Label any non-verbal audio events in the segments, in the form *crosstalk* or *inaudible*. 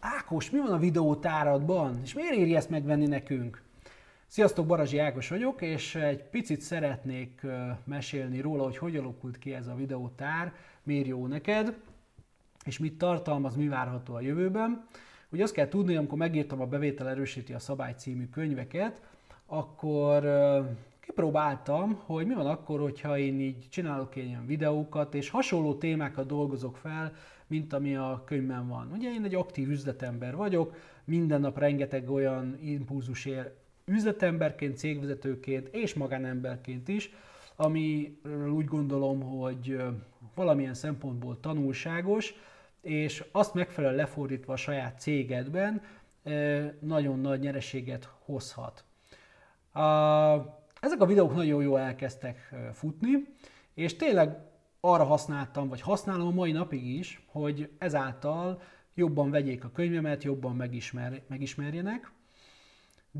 Ákos, mi van a videótáradban? És miért éri ezt megvenni nekünk? Sziasztok, Barazsi Ákos vagyok, és egy picit szeretnék mesélni róla, hogy hogy alakult ki ez a videótár, miért jó neked, és mit tartalmaz, mi várható a jövőben. Ugye azt kell tudni, amikor megírtam a Bevétel erősíti a szabály című könyveket, akkor kipróbáltam, hogy mi van akkor, hogyha én így csinálok ilyen videókat, és hasonló témákat dolgozok fel, mint ami a könyvben van. Ugye én egy aktív üzletember vagyok, minden nap rengeteg olyan impulzus ér üzletemberként, cégvezetőként és magánemberként is, ami úgy gondolom, hogy valamilyen szempontból tanulságos, és azt megfelelően lefordítva a saját cégedben nagyon nagy nyereséget hozhat. Ezek a videók nagyon jól elkezdtek futni, és tényleg arra használtam, vagy használom a mai napig is, hogy ezáltal jobban vegyék a könyvemet, jobban megismer, megismerjenek.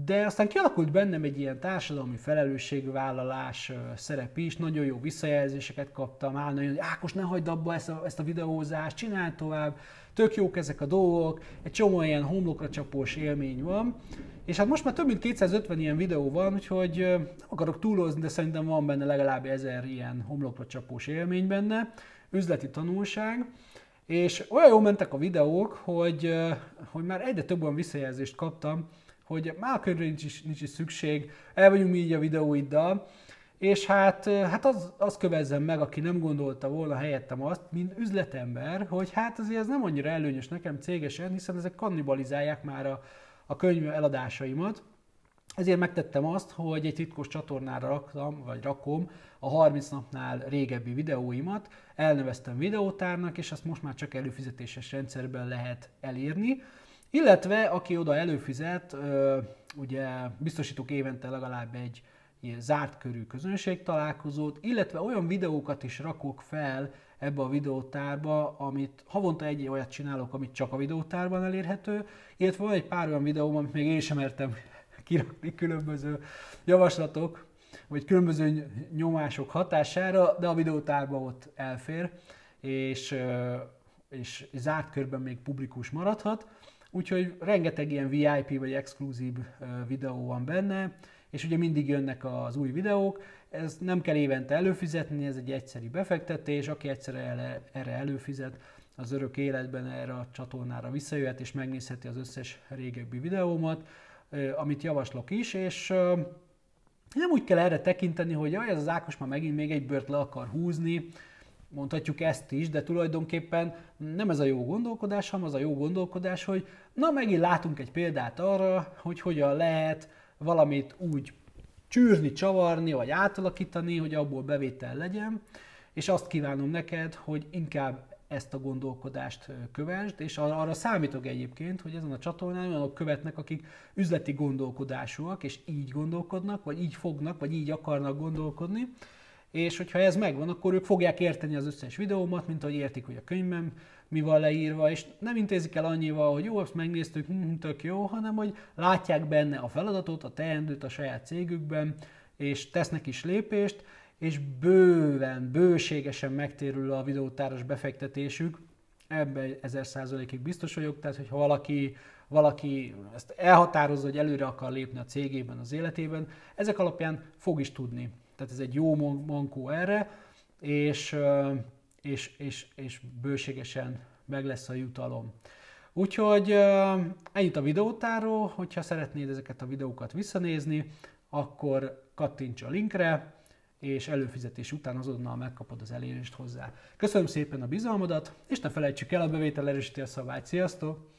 De aztán kialakult bennem egy ilyen társadalmi felelősségvállalás szerep is, nagyon jó visszajelzéseket kaptam, állna, hogy Ákos, ne hagyd abba ezt a, ezt a videózást, csinálj tovább, tök jók ezek a dolgok, egy csomó ilyen homlokra csapós élmény van. És hát most már több mint 250 ilyen videó van, úgyhogy nem akarok túlozni, de szerintem van benne legalább ezer ilyen homlokra csapós élmény benne, üzleti tanulság. És olyan jól mentek a videók, hogy, hogy már egyre több olyan visszajelzést kaptam, hogy a nincs is, nincs is szükség, el vagyunk mi így a videóiddal, és hát, hát az, az kövezzem meg, aki nem gondolta volna helyettem azt, mint üzletember, hogy hát azért ez nem annyira előnyös nekem cégesen, hiszen ezek kannibalizálják már a, a könyv eladásaimat. Ezért megtettem azt, hogy egy titkos csatornára raktam, vagy rakom a 30 napnál régebbi videóimat, elneveztem videótárnak, és azt most már csak előfizetéses rendszerben lehet elérni. Illetve aki oda előfizet, ugye biztosítok évente legalább egy ilyen zárt körű közönség találkozót, illetve olyan videókat is rakok fel ebbe a videótárba, amit havonta egy olyat csinálok, amit csak a videótárban elérhető, illetve van egy pár olyan videóm, amit még én sem mertem *laughs* kirakni különböző javaslatok, vagy különböző nyomások hatására, de a videótárba ott elfér, és, és zárt körben még publikus maradhat. Úgyhogy rengeteg ilyen VIP vagy exkluzív videó van benne, és ugye mindig jönnek az új videók, ez nem kell évente előfizetni, ez egy egyszeri befektetés, aki egyszer erre előfizet, az örök életben erre a csatornára visszajöhet, és megnézheti az összes régebbi videómat, amit javaslok is, és nem úgy kell erre tekinteni, hogy jaj, ez az Ákos már megint még egy bört le akar húzni, mondhatjuk ezt is, de tulajdonképpen nem ez a jó gondolkodás, hanem az a jó gondolkodás, hogy na megint látunk egy példát arra, hogy hogyan lehet valamit úgy csűrni, csavarni, vagy átalakítani, hogy abból bevétel legyen, és azt kívánom neked, hogy inkább ezt a gondolkodást kövesd, és arra számítok egyébként, hogy ezen a csatornán olyanok követnek, akik üzleti gondolkodásúak, és így gondolkodnak, vagy így fognak, vagy így akarnak gondolkodni, és hogyha ez megvan, akkor ők fogják érteni az összes videómat, mint ahogy értik, hogy a könyvem mi van leírva, és nem intézik el annyival, hogy jó, azt megnéztük, hm, tök jó, hanem hogy látják benne a feladatot, a teendőt a saját cégükben, és tesznek is lépést, és bőven, bőségesen megtérül a videótáros befektetésük, ebben ezer százalékig biztos vagyok, tehát hogyha valaki, valaki ezt elhatározza, hogy előre akar lépni a cégében, az életében, ezek alapján fog is tudni. Tehát ez egy jó mankó erre, és, és, és, és bőségesen meg lesz a jutalom. Úgyhogy ennyit a videótáról, hogyha szeretnéd ezeket a videókat visszanézni, akkor kattints a linkre, és előfizetés után azonnal megkapod az elérést hozzá. Köszönöm szépen a bizalmadat, és ne felejtsük el, a bevétel erősíti a szabályt. Sziasztok!